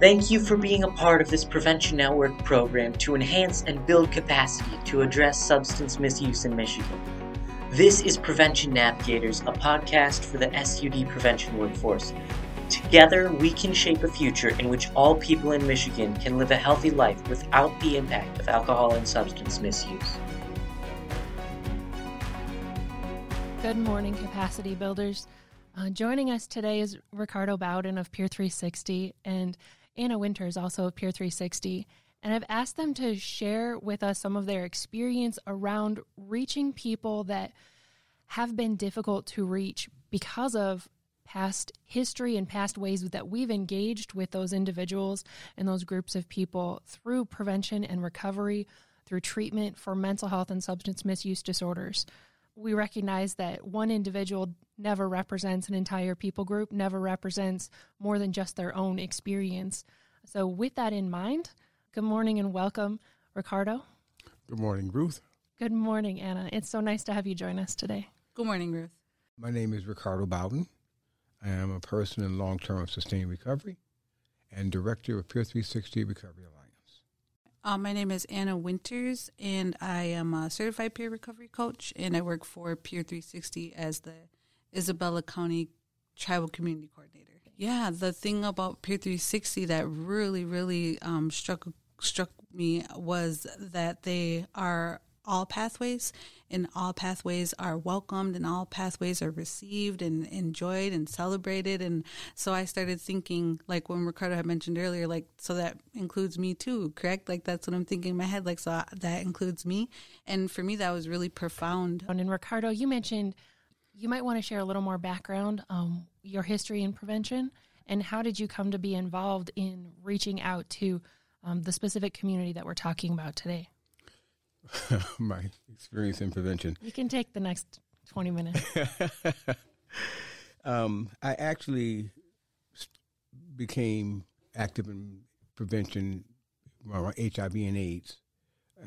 Thank you for being a part of this Prevention Network program to enhance and build capacity to address substance misuse in Michigan. This is Prevention Navigators, a podcast for the SUD prevention workforce. Together, we can shape a future in which all people in Michigan can live a healthy life without the impact of alcohol and substance misuse. Good morning, capacity builders. Uh, joining us today is Ricardo Bowden of Peer 360 and Anna Winters, also of Peer 360. And I've asked them to share with us some of their experience around reaching people that have been difficult to reach because of past history and past ways that we've engaged with those individuals and those groups of people through prevention and recovery, through treatment for mental health and substance misuse disorders. We recognize that one individual never represents an entire people group, never represents more than just their own experience. So, with that in mind, good morning and welcome, Ricardo. Good morning, Ruth. Good morning, Anna. It's so nice to have you join us today. Good morning, Ruth. My name is Ricardo Bowden. I am a person in long term sustained recovery and director of Peer 360 Recovery Alliance. Uh, my name is Anna Winters, and I am a certified peer recovery coach, and I work for Peer 360 as the Isabella County Tribal Community Coordinator. Yeah, the thing about Peer 360 that really, really um, struck struck me was that they are all pathways and all pathways are welcomed and all pathways are received and enjoyed and celebrated. And so i started thinking like when ricardo had mentioned earlier like so that includes me too correct? Like that's what i'm thinking in my head like so that includes me. And for me that was really profound. And ricardo you mentioned you might want to share a little more background, um, your history in prevention, and how did you come to be involved in reaching out to um, the specific community that we're talking about today? My experience in prevention. You can take the next 20 minutes. um, I actually became active in prevention around HIV and AIDS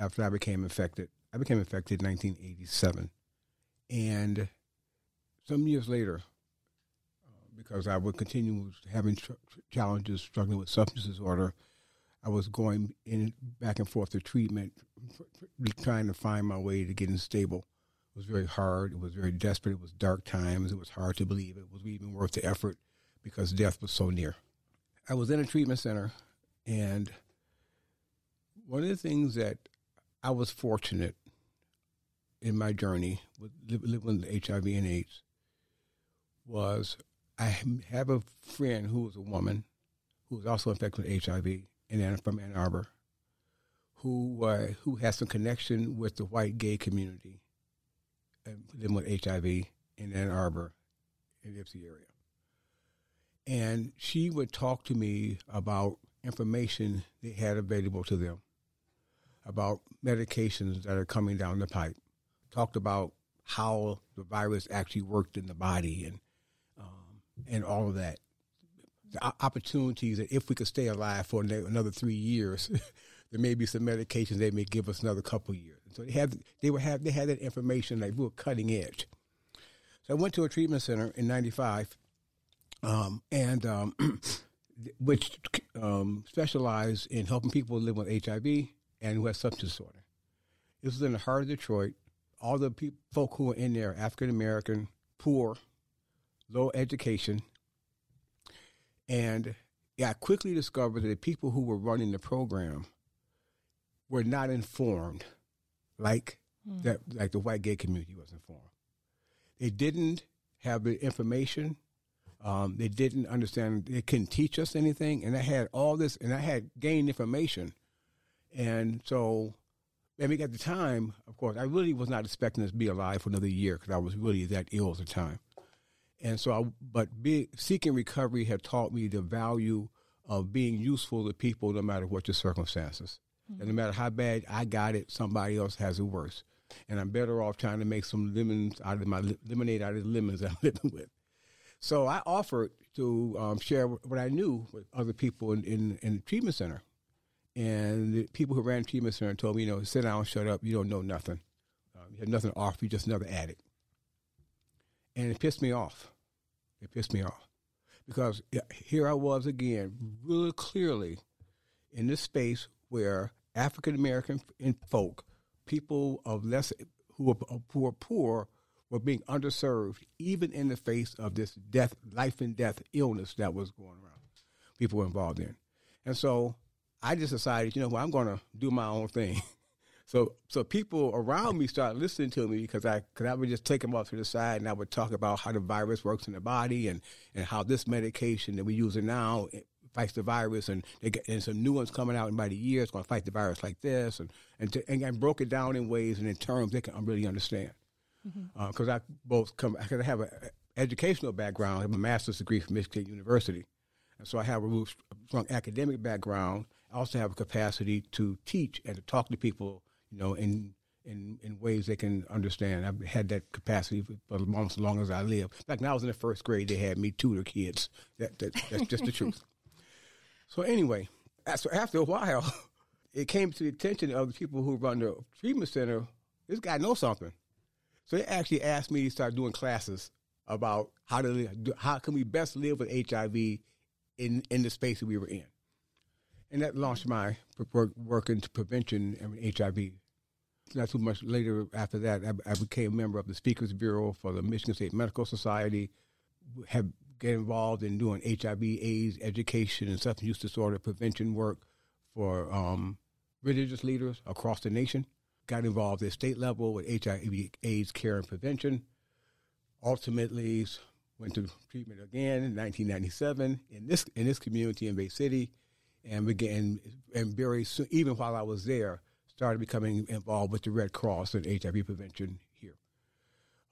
after I became infected. I became infected in 1987. And some years later, uh, because I would continue having tr- challenges, struggling with substance disorder, I was going in back and forth to treatment, trying to find my way to getting stable. It was very hard. It was very desperate. It was dark times. It was hard to believe it was even worth the effort because death was so near. I was in a treatment center, and one of the things that I was fortunate in my journey with living with HIV and AIDS was I have a friend who was a woman who was also infected with HIV and from Ann Arbor, who uh, who has some connection with the white gay community, and living with HIV in Ann Arbor, in the Ypsi area. And she would talk to me about information they had available to them, about medications that are coming down the pipe. Talked about how the virus actually worked in the body and and all of that. Opportunities that if we could stay alive for another three years, there may be some medications they may give us another couple years. So they had they were have they had that information like we were cutting edge. So I went to a treatment center in '95, um, and um, which um, specialized in helping people live with HIV and who have substance disorder. This was in the heart of Detroit. All the people, folk who were in there, African American, poor, low education. And I quickly discovered that the people who were running the program were not informed like mm. that like the white gay community was informed. They didn't have the information. Um, they didn't understand. They couldn't teach us anything, and I had all this, and I had gained information, and so, I mean, at the time, of course, I really was not expecting to be alive for another year because I was really that ill at the time. And so, I, but be, seeking recovery had taught me the value of being useful to people no matter what your circumstances. Mm-hmm. And no matter how bad I got it, somebody else has it worse. And I'm better off trying to make some lemons out of my lemonade out of the lemons I'm living with. So I offered to um, share what I knew with other people in, in, in the treatment center. And the people who ran the treatment center told me, you know, sit down, shut up, you don't know nothing. Um, you have nothing to offer, you're just another addict. And it pissed me off. It pissed me off because here I was again, really clearly in this space where African American folk, people of less who are, who are poor, were being underserved, even in the face of this death, life and death illness that was going around. People were involved in, and so I just decided, you know, well, I'm going to do my own thing. So, so people around me started listening to me because I, cause I would just take them off to the side and I would talk about how the virus works in the body and, and how this medication that we're using now fights the virus and they get, and some new ones coming out in about a year. It's going to fight the virus like this and, and, to, and, and broke it down in ways and in terms they can really understand. Because mm-hmm. uh, I both come, because I have an educational background. I have a master's degree from Michigan University. And so I have a strong academic background. I also have a capacity to teach and to talk to people you know, in in in ways they can understand. I've had that capacity for, almost as long as I live. Fact, when I was in the first grade, they had me tutor kids. That, that that's just the truth. So anyway, so after a while, it came to the attention of the people who run the treatment center. This guy knows something, so they actually asked me to start doing classes about how to how can we best live with HIV in in the space that we were in, and that launched my work, work into prevention and HIV not too much later after that, I, I, became a member of the Speakers Bureau for the Michigan State Medical Society. Have get involved in doing HIV/AIDS education and substance use disorder prevention work for um, religious leaders across the nation. Got involved at state level with HIV/AIDS care and prevention. Ultimately, went to treatment again in 1997 in this in this community in Bay City, and began and very soon, even while I was there started becoming involved with the Red Cross and HIV prevention here.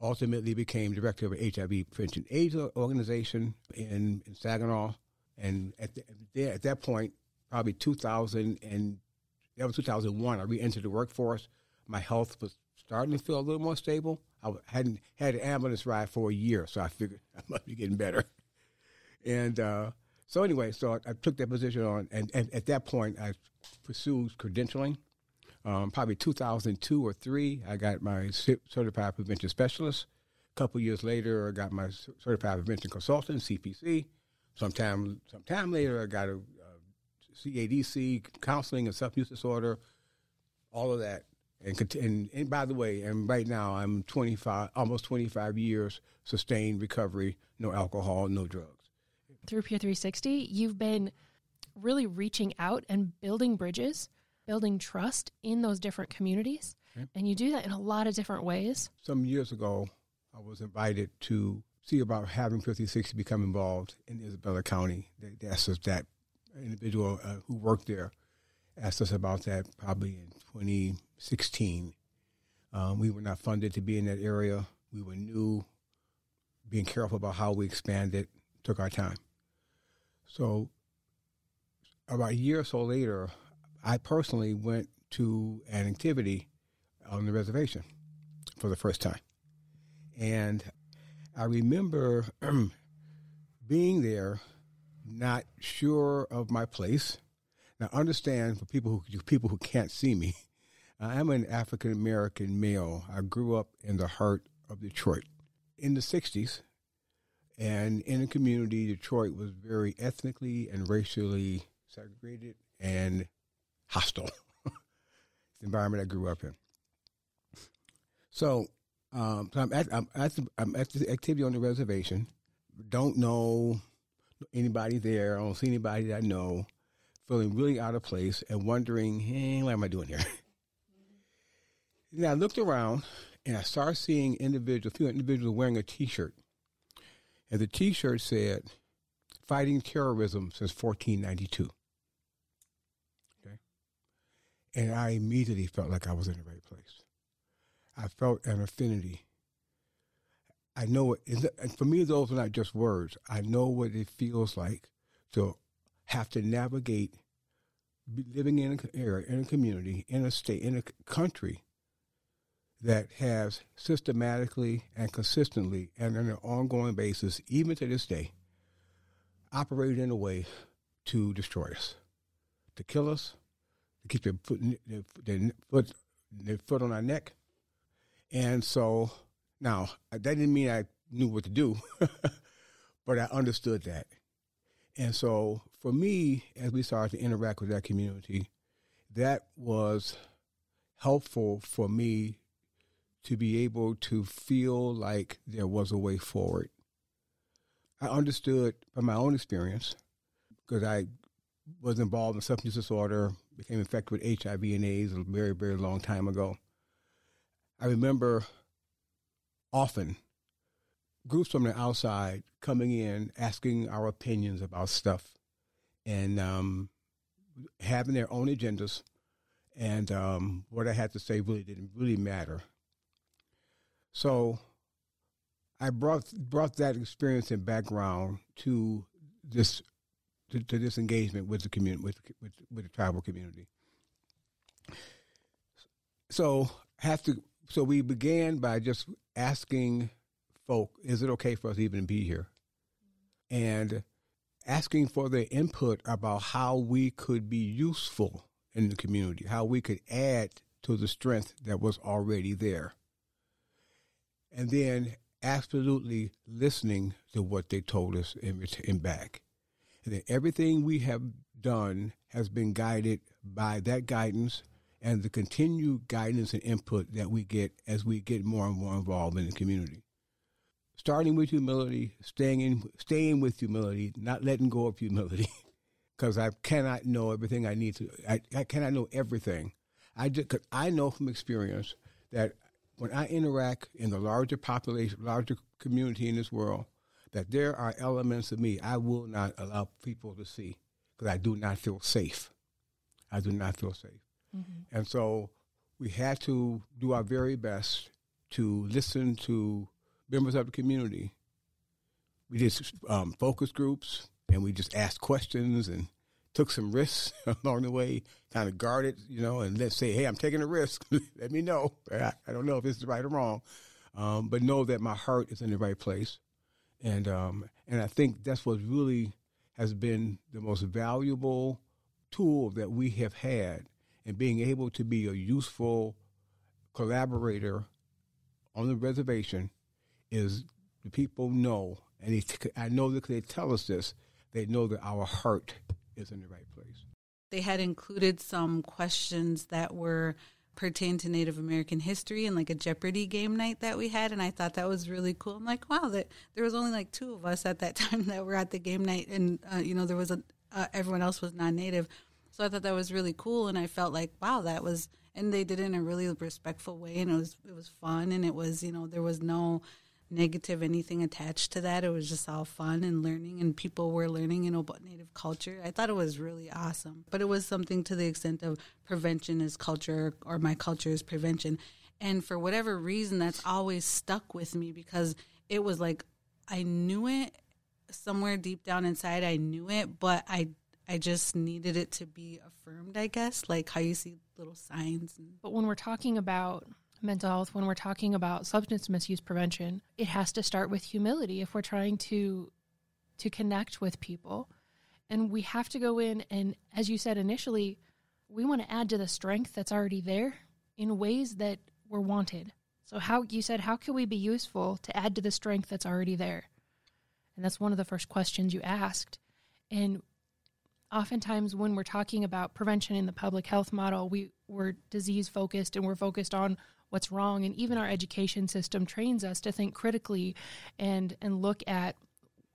Ultimately became director of an HIV prevention AIDS organization in, in Saginaw. And at, the, at that point, probably 2000 and that was 2001, I re-entered the workforce. My health was starting to feel a little more stable. I hadn't had an ambulance ride for a year, so I figured I must be getting better. And uh, so anyway, so I, I, took that position on, and, and at that point, I pursued credentialing um, probably 2002 or three, I got my certified prevention specialist. A couple years later, I got my certified prevention consultant, CPC. Sometime, sometime later, I got a, a CADC, counseling and substance disorder, all of that. And, and, and by the way, and right now I'm 25, almost 25 years sustained recovery, no alcohol, no drugs. Through Peer 360, you've been really reaching out and building bridges building trust in those different communities. Okay. And you do that in a lot of different ways. Some years ago, I was invited to see about having 56 become involved in Isabella County. They asked us that individual uh, who worked there asked us about that probably in 2016. Um, we were not funded to be in that area. We were new, being careful about how we expanded, took our time. So about a year or so later, I personally went to an activity on the reservation for the first time. And I remember being there, not sure of my place. Now, understand for people who people who can't see me, I'm an African American male. I grew up in the heart of Detroit in the '60s, and in a community, Detroit was very ethnically and racially segregated and hostile. the environment I grew up in. So, um, so I'm, at, I'm, at the, I'm at the activity on the reservation. Don't know anybody there. I don't see anybody that I know. Feeling really out of place and wondering, hey, what am I doing here? then I looked around and I started seeing individuals, a few individuals wearing a T-shirt, and the T-shirt said, "Fighting terrorism since 1492." And I immediately felt like I was in the right place. I felt an affinity. I know it, and for me, those are not just words. I know what it feels like to have to navigate living in an area, in a community, in a state, in a country that has systematically and consistently and on an ongoing basis, even to this day, operated in a way to destroy us, to kill us, to keep their foot, their, their foot, their foot on our neck. And so now that didn't mean I knew what to do, but I understood that. And so for me, as we started to interact with that community, that was helpful for me to be able to feel like there was a way forward. I understood from my own experience because I was involved in substance disorder, became infected with HIV and AIDS a very, very long time ago. I remember often groups from the outside coming in, asking our opinions about stuff, and um, having their own agendas. And um, what I had to say really didn't really matter. So I brought brought that experience and background to this to, to this engagement with the community with, with with the tribal community. So have to so we began by just asking folk, is it okay for us even to be here? And asking for their input about how we could be useful in the community, how we could add to the strength that was already there. And then absolutely listening to what they told us in back. And then everything we have done has been guided by that guidance and the continued guidance and input that we get as we get more and more involved in the community. Starting with humility, staying in, staying with humility, not letting go of humility, because I cannot know everything I need to. I, I cannot know everything. I just, cause I know from experience that when I interact in the larger population, larger community in this world, that there are elements of me I will not allow people to see because I do not feel safe. I do not feel safe. Mm-hmm. And so we had to do our very best to listen to members of the community. We did um, focus groups and we just asked questions and took some risks along the way, kind of guarded, you know, and let's say, hey, I'm taking a risk. Let me know. I, I, don't know if this is right or wrong, um, but know that my heart is in the right place. And, um, and I think that's what really has been the most valuable tool that we have had and being able to be a useful collaborator on the reservation is the people know, and they, I know that they tell us this, they know that our heart is in the right place. They had included some questions that were pertain to Native American history and like a Jeopardy game night that we had, and I thought that was really cool. I'm like, wow, that there was only like two of us at that time that were at the game night, and uh, you know there was a uh, everyone else was non-native. So I thought that was really cool, and I felt like, wow, that was, and they did it in a really respectful way, and it was it was fun, and it was, you know, there was no negative anything attached to that. It was just all fun and learning, and people were learning, you know, about Native culture. I thought it was really awesome, but it was something to the extent of prevention is culture, or my culture is prevention, and for whatever reason, that's always stuck with me because it was like I knew it somewhere deep down inside. I knew it, but I I just needed it to be affirmed, I guess, like how you see little signs. But when we're talking about mental health, when we're talking about substance misuse prevention, it has to start with humility if we're trying to to connect with people. And we have to go in and as you said initially, we want to add to the strength that's already there in ways that were wanted. So how you said how can we be useful to add to the strength that's already there? And that's one of the first questions you asked. And oftentimes when we're talking about prevention in the public health model, we, we're disease focused and we're focused on what's wrong. And even our education system trains us to think critically and, and look at,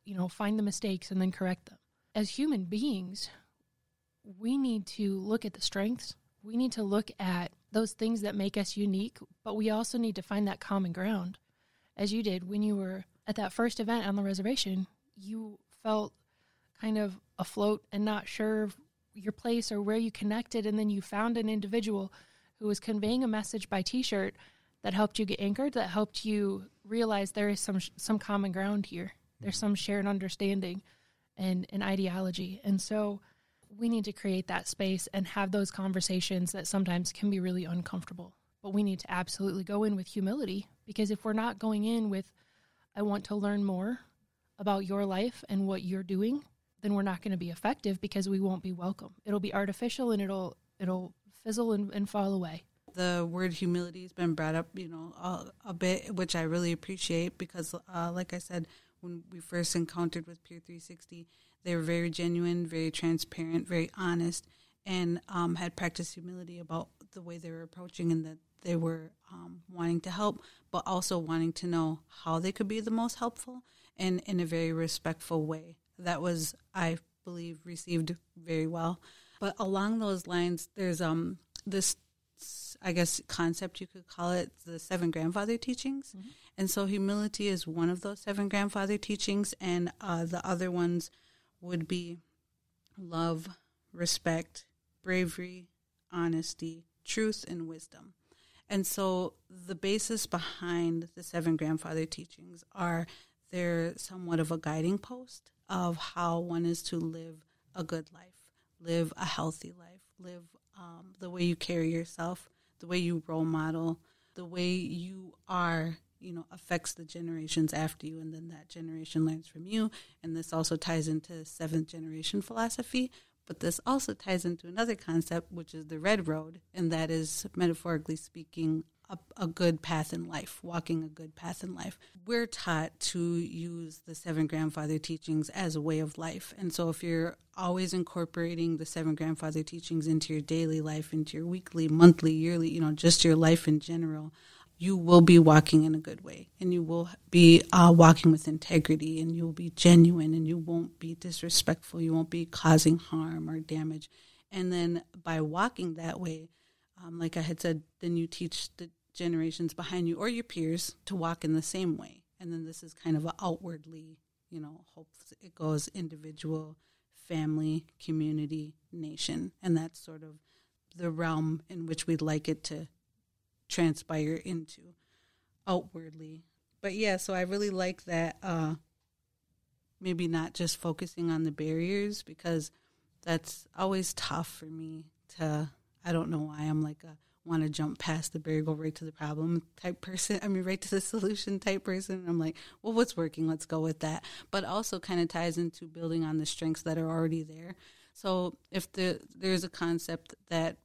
you know, find the mistakes and then correct them. As human beings, we need to look at the strengths. We need to look at those things that make us unique, but we also need to find that common ground. As you did when you were at that first event on the reservation, you felt kind of afloat and not sure of your place or where you connected and then you found an individual who was conveying a message by t-shirt that helped you get anchored that helped you realize there is some some common ground here. There's some shared understanding and an ideology. And so we need to create that space and have those conversations that sometimes can be really uncomfortable. But we need to absolutely go in with humility because if we're not going in with i want to learn more about your life and what you're doing then we're not going to be effective because we won't be welcome. It'll be artificial and it'll it'll fizzle and, and fall away. The word humility has been brought up, you know, a, a bit, which I really appreciate because, uh, like I said, when we first encountered with Peer 360, they were very genuine, very transparent, very honest, and um, had practiced humility about the way they were approaching and that they were um, wanting to help, but also wanting to know how they could be the most helpful and in a very respectful way. That was, I believe, received very well. But along those lines, there's um this, I guess, concept you could call it the seven grandfather teachings. Mm-hmm. And so humility is one of those seven grandfather teachings, and uh, the other ones would be love, respect, bravery, honesty, truth, and wisdom. And so the basis behind the seven grandfather teachings are they're somewhat of a guiding post of how one is to live a good life, live a healthy life, live um, the way you carry yourself, the way you role model, the way you are, you know, affects the generations after you, and then that generation learns from you. And this also ties into seventh generation philosophy, but this also ties into another concept, which is the red road, and that is metaphorically speaking a, a, good path in life, walking a good path in life. We're taught to use the seven grandfather teachings as a way of life. And so if you're always incorporating the seven grandfather teachings into your daily life, into your weekly, monthly, yearly, you know, just your life in general, you will be walking in a good way and you will be uh, walking with integrity and you will be genuine and you won't be disrespectful. You won't be causing harm or damage. And then by walking that way, um, like I had said, then you teach the generations behind you or your peers to walk in the same way. And then this is kind of outwardly, you know, hope it goes individual, family, community, nation. And that's sort of the realm in which we'd like it to transpire into outwardly. But yeah, so I really like that uh maybe not just focusing on the barriers because that's always tough for me to I don't know why I'm like a want to jump past the barrier, go right to the problem type person. I mean, right to the solution type person. I'm like, well, what's working? Let's go with that. But also kind of ties into building on the strengths that are already there. So if the there's a concept that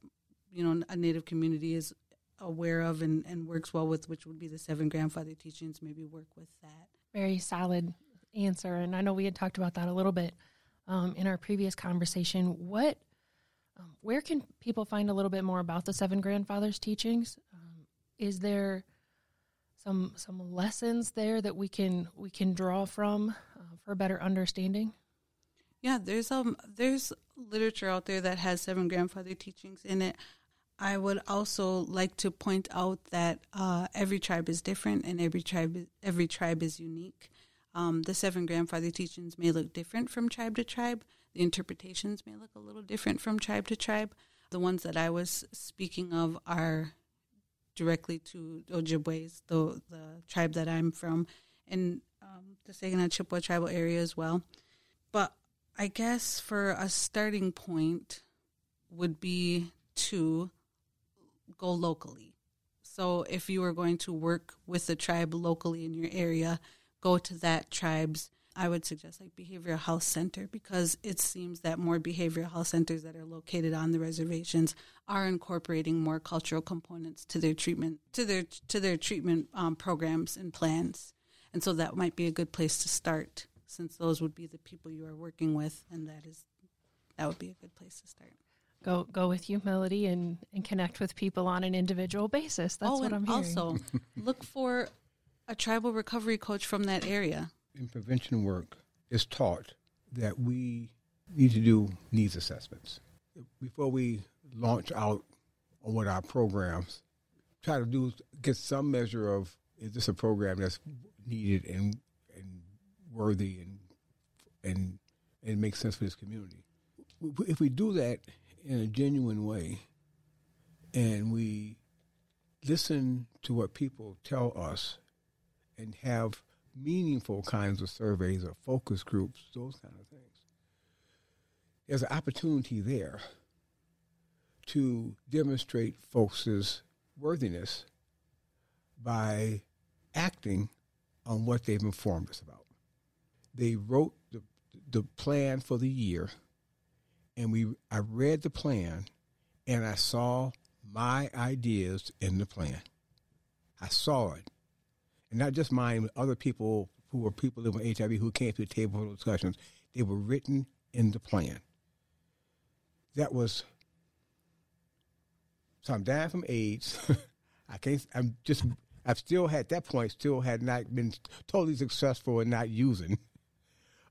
you know a native community is aware of and, and works well with, which would be the seven grandfather teachings, maybe work with that. Very solid answer. And I know we had talked about that a little bit um, in our previous conversation. What, um, where can people find a little bit more about the seven grandfathers teachings? Um, is there some some lessons there that we can we can draw from uh, for a better understanding? Yeah, there's um there's literature out there that has seven grandfather teachings in it. I would also like to point out that uh, every tribe is different and every tribe every tribe is unique. Um, the seven grandfather teachings may look different from tribe to tribe. The interpretations may look a little different from tribe to tribe. The ones that I was speaking of are directly to Ojibways, the the tribe that I'm from, and um, the Saginaw Chippewa tribal area as well. But I guess for a starting point would be to go locally. So if you are going to work with the tribe locally in your area, go to that tribe's I would suggest like behavioral health center because it seems that more behavioral health centers that are located on the reservations are incorporating more cultural components to their treatment to their to their treatment um, programs and plans, and so that might be a good place to start since those would be the people you are working with, and that is that would be a good place to start go go with humility and, and connect with people on an individual basis. That's oh, what I'm hearing. Also, look for a tribal recovery coach from that area. In prevention work, is taught that we need to do needs assessments before we launch out on what our programs. Try to do get some measure of is this a program that's needed and and worthy and and and makes sense for this community. If we do that in a genuine way and we listen to what people tell us and have meaningful kinds of surveys or focus groups, those kind of things, there's an opportunity there to demonstrate folks' worthiness by acting on what they've informed us about. They wrote the, the plan for the year and we I read the plan and I saw my ideas in the plan. I saw it. And not just mine, but other people who were people living with HIV who came to the table for discussions. They were written in the plan. That was so I'm dying from AIDS. I can't. I'm just. I've still had that point. Still had not been totally successful in not using.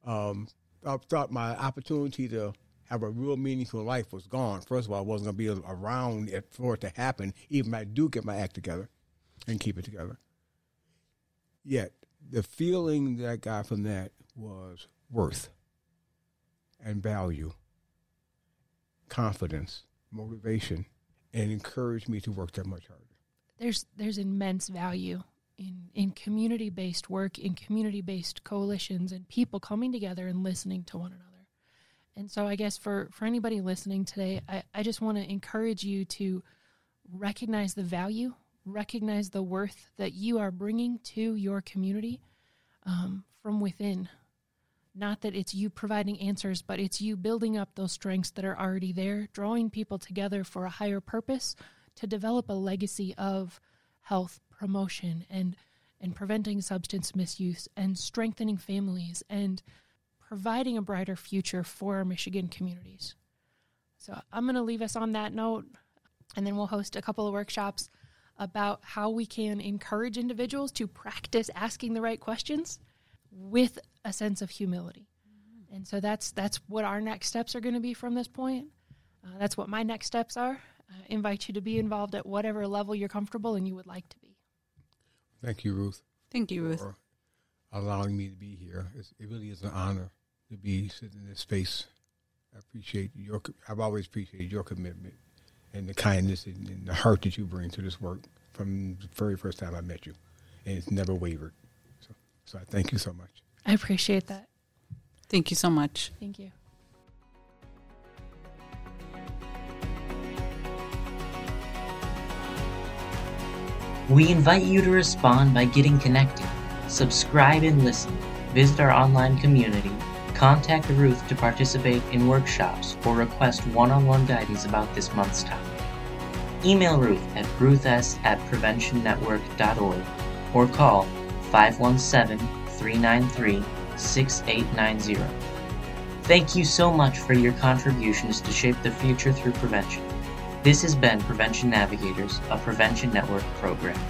Um, I thought my opportunity to have a real meaningful life was gone. First of all, I wasn't going to be around for it to happen, even if I do get my act together and keep it together. Yet, the feeling that I got from that was worth and value, confidence, motivation, and encouraged me to work that much harder. There's there's immense value in in community based work, in community based coalitions, and people coming together and listening to one another. And so, I guess for for anybody listening today, I, I just want to encourage you to recognize the value, recognize the worth that you are bringing to your community um, from within. Not that it's you providing answers, but it's you building up those strengths that are already there, drawing people together for a higher purpose to develop a legacy of health promotion and and preventing substance misuse and strengthening families and providing a brighter future for our Michigan communities. So I'm going to leave us on that note and then we'll host a couple of workshops about how we can encourage individuals to practice asking the right questions with a sense of humility. And so that's that's what our next steps are going to be from this point. Uh, that's what my next steps are. I invite you to be involved at whatever level you're comfortable and you would like to be. Thank you, Ruth. Thank you, Ruth. For allowing me to be here. It's, it really is an honor to be sitting in this space. I appreciate your. I've always appreciated your commitment and the kindness and, and the heart that you bring to this work from the very first time I met you, and it's never wavered. So, so I thank you so much. I appreciate that. Thank you so much. Thank you. We invite you to respond by getting connected. Subscribe and listen. Visit our online community. Contact Ruth to participate in workshops or request one on one guidance about this month's topic. Email Ruth at ruths at preventionnetwork.org or call 517 393 6890. Thank you so much for your contributions to shape the future through prevention. This has been Prevention Navigators, a Prevention Network program.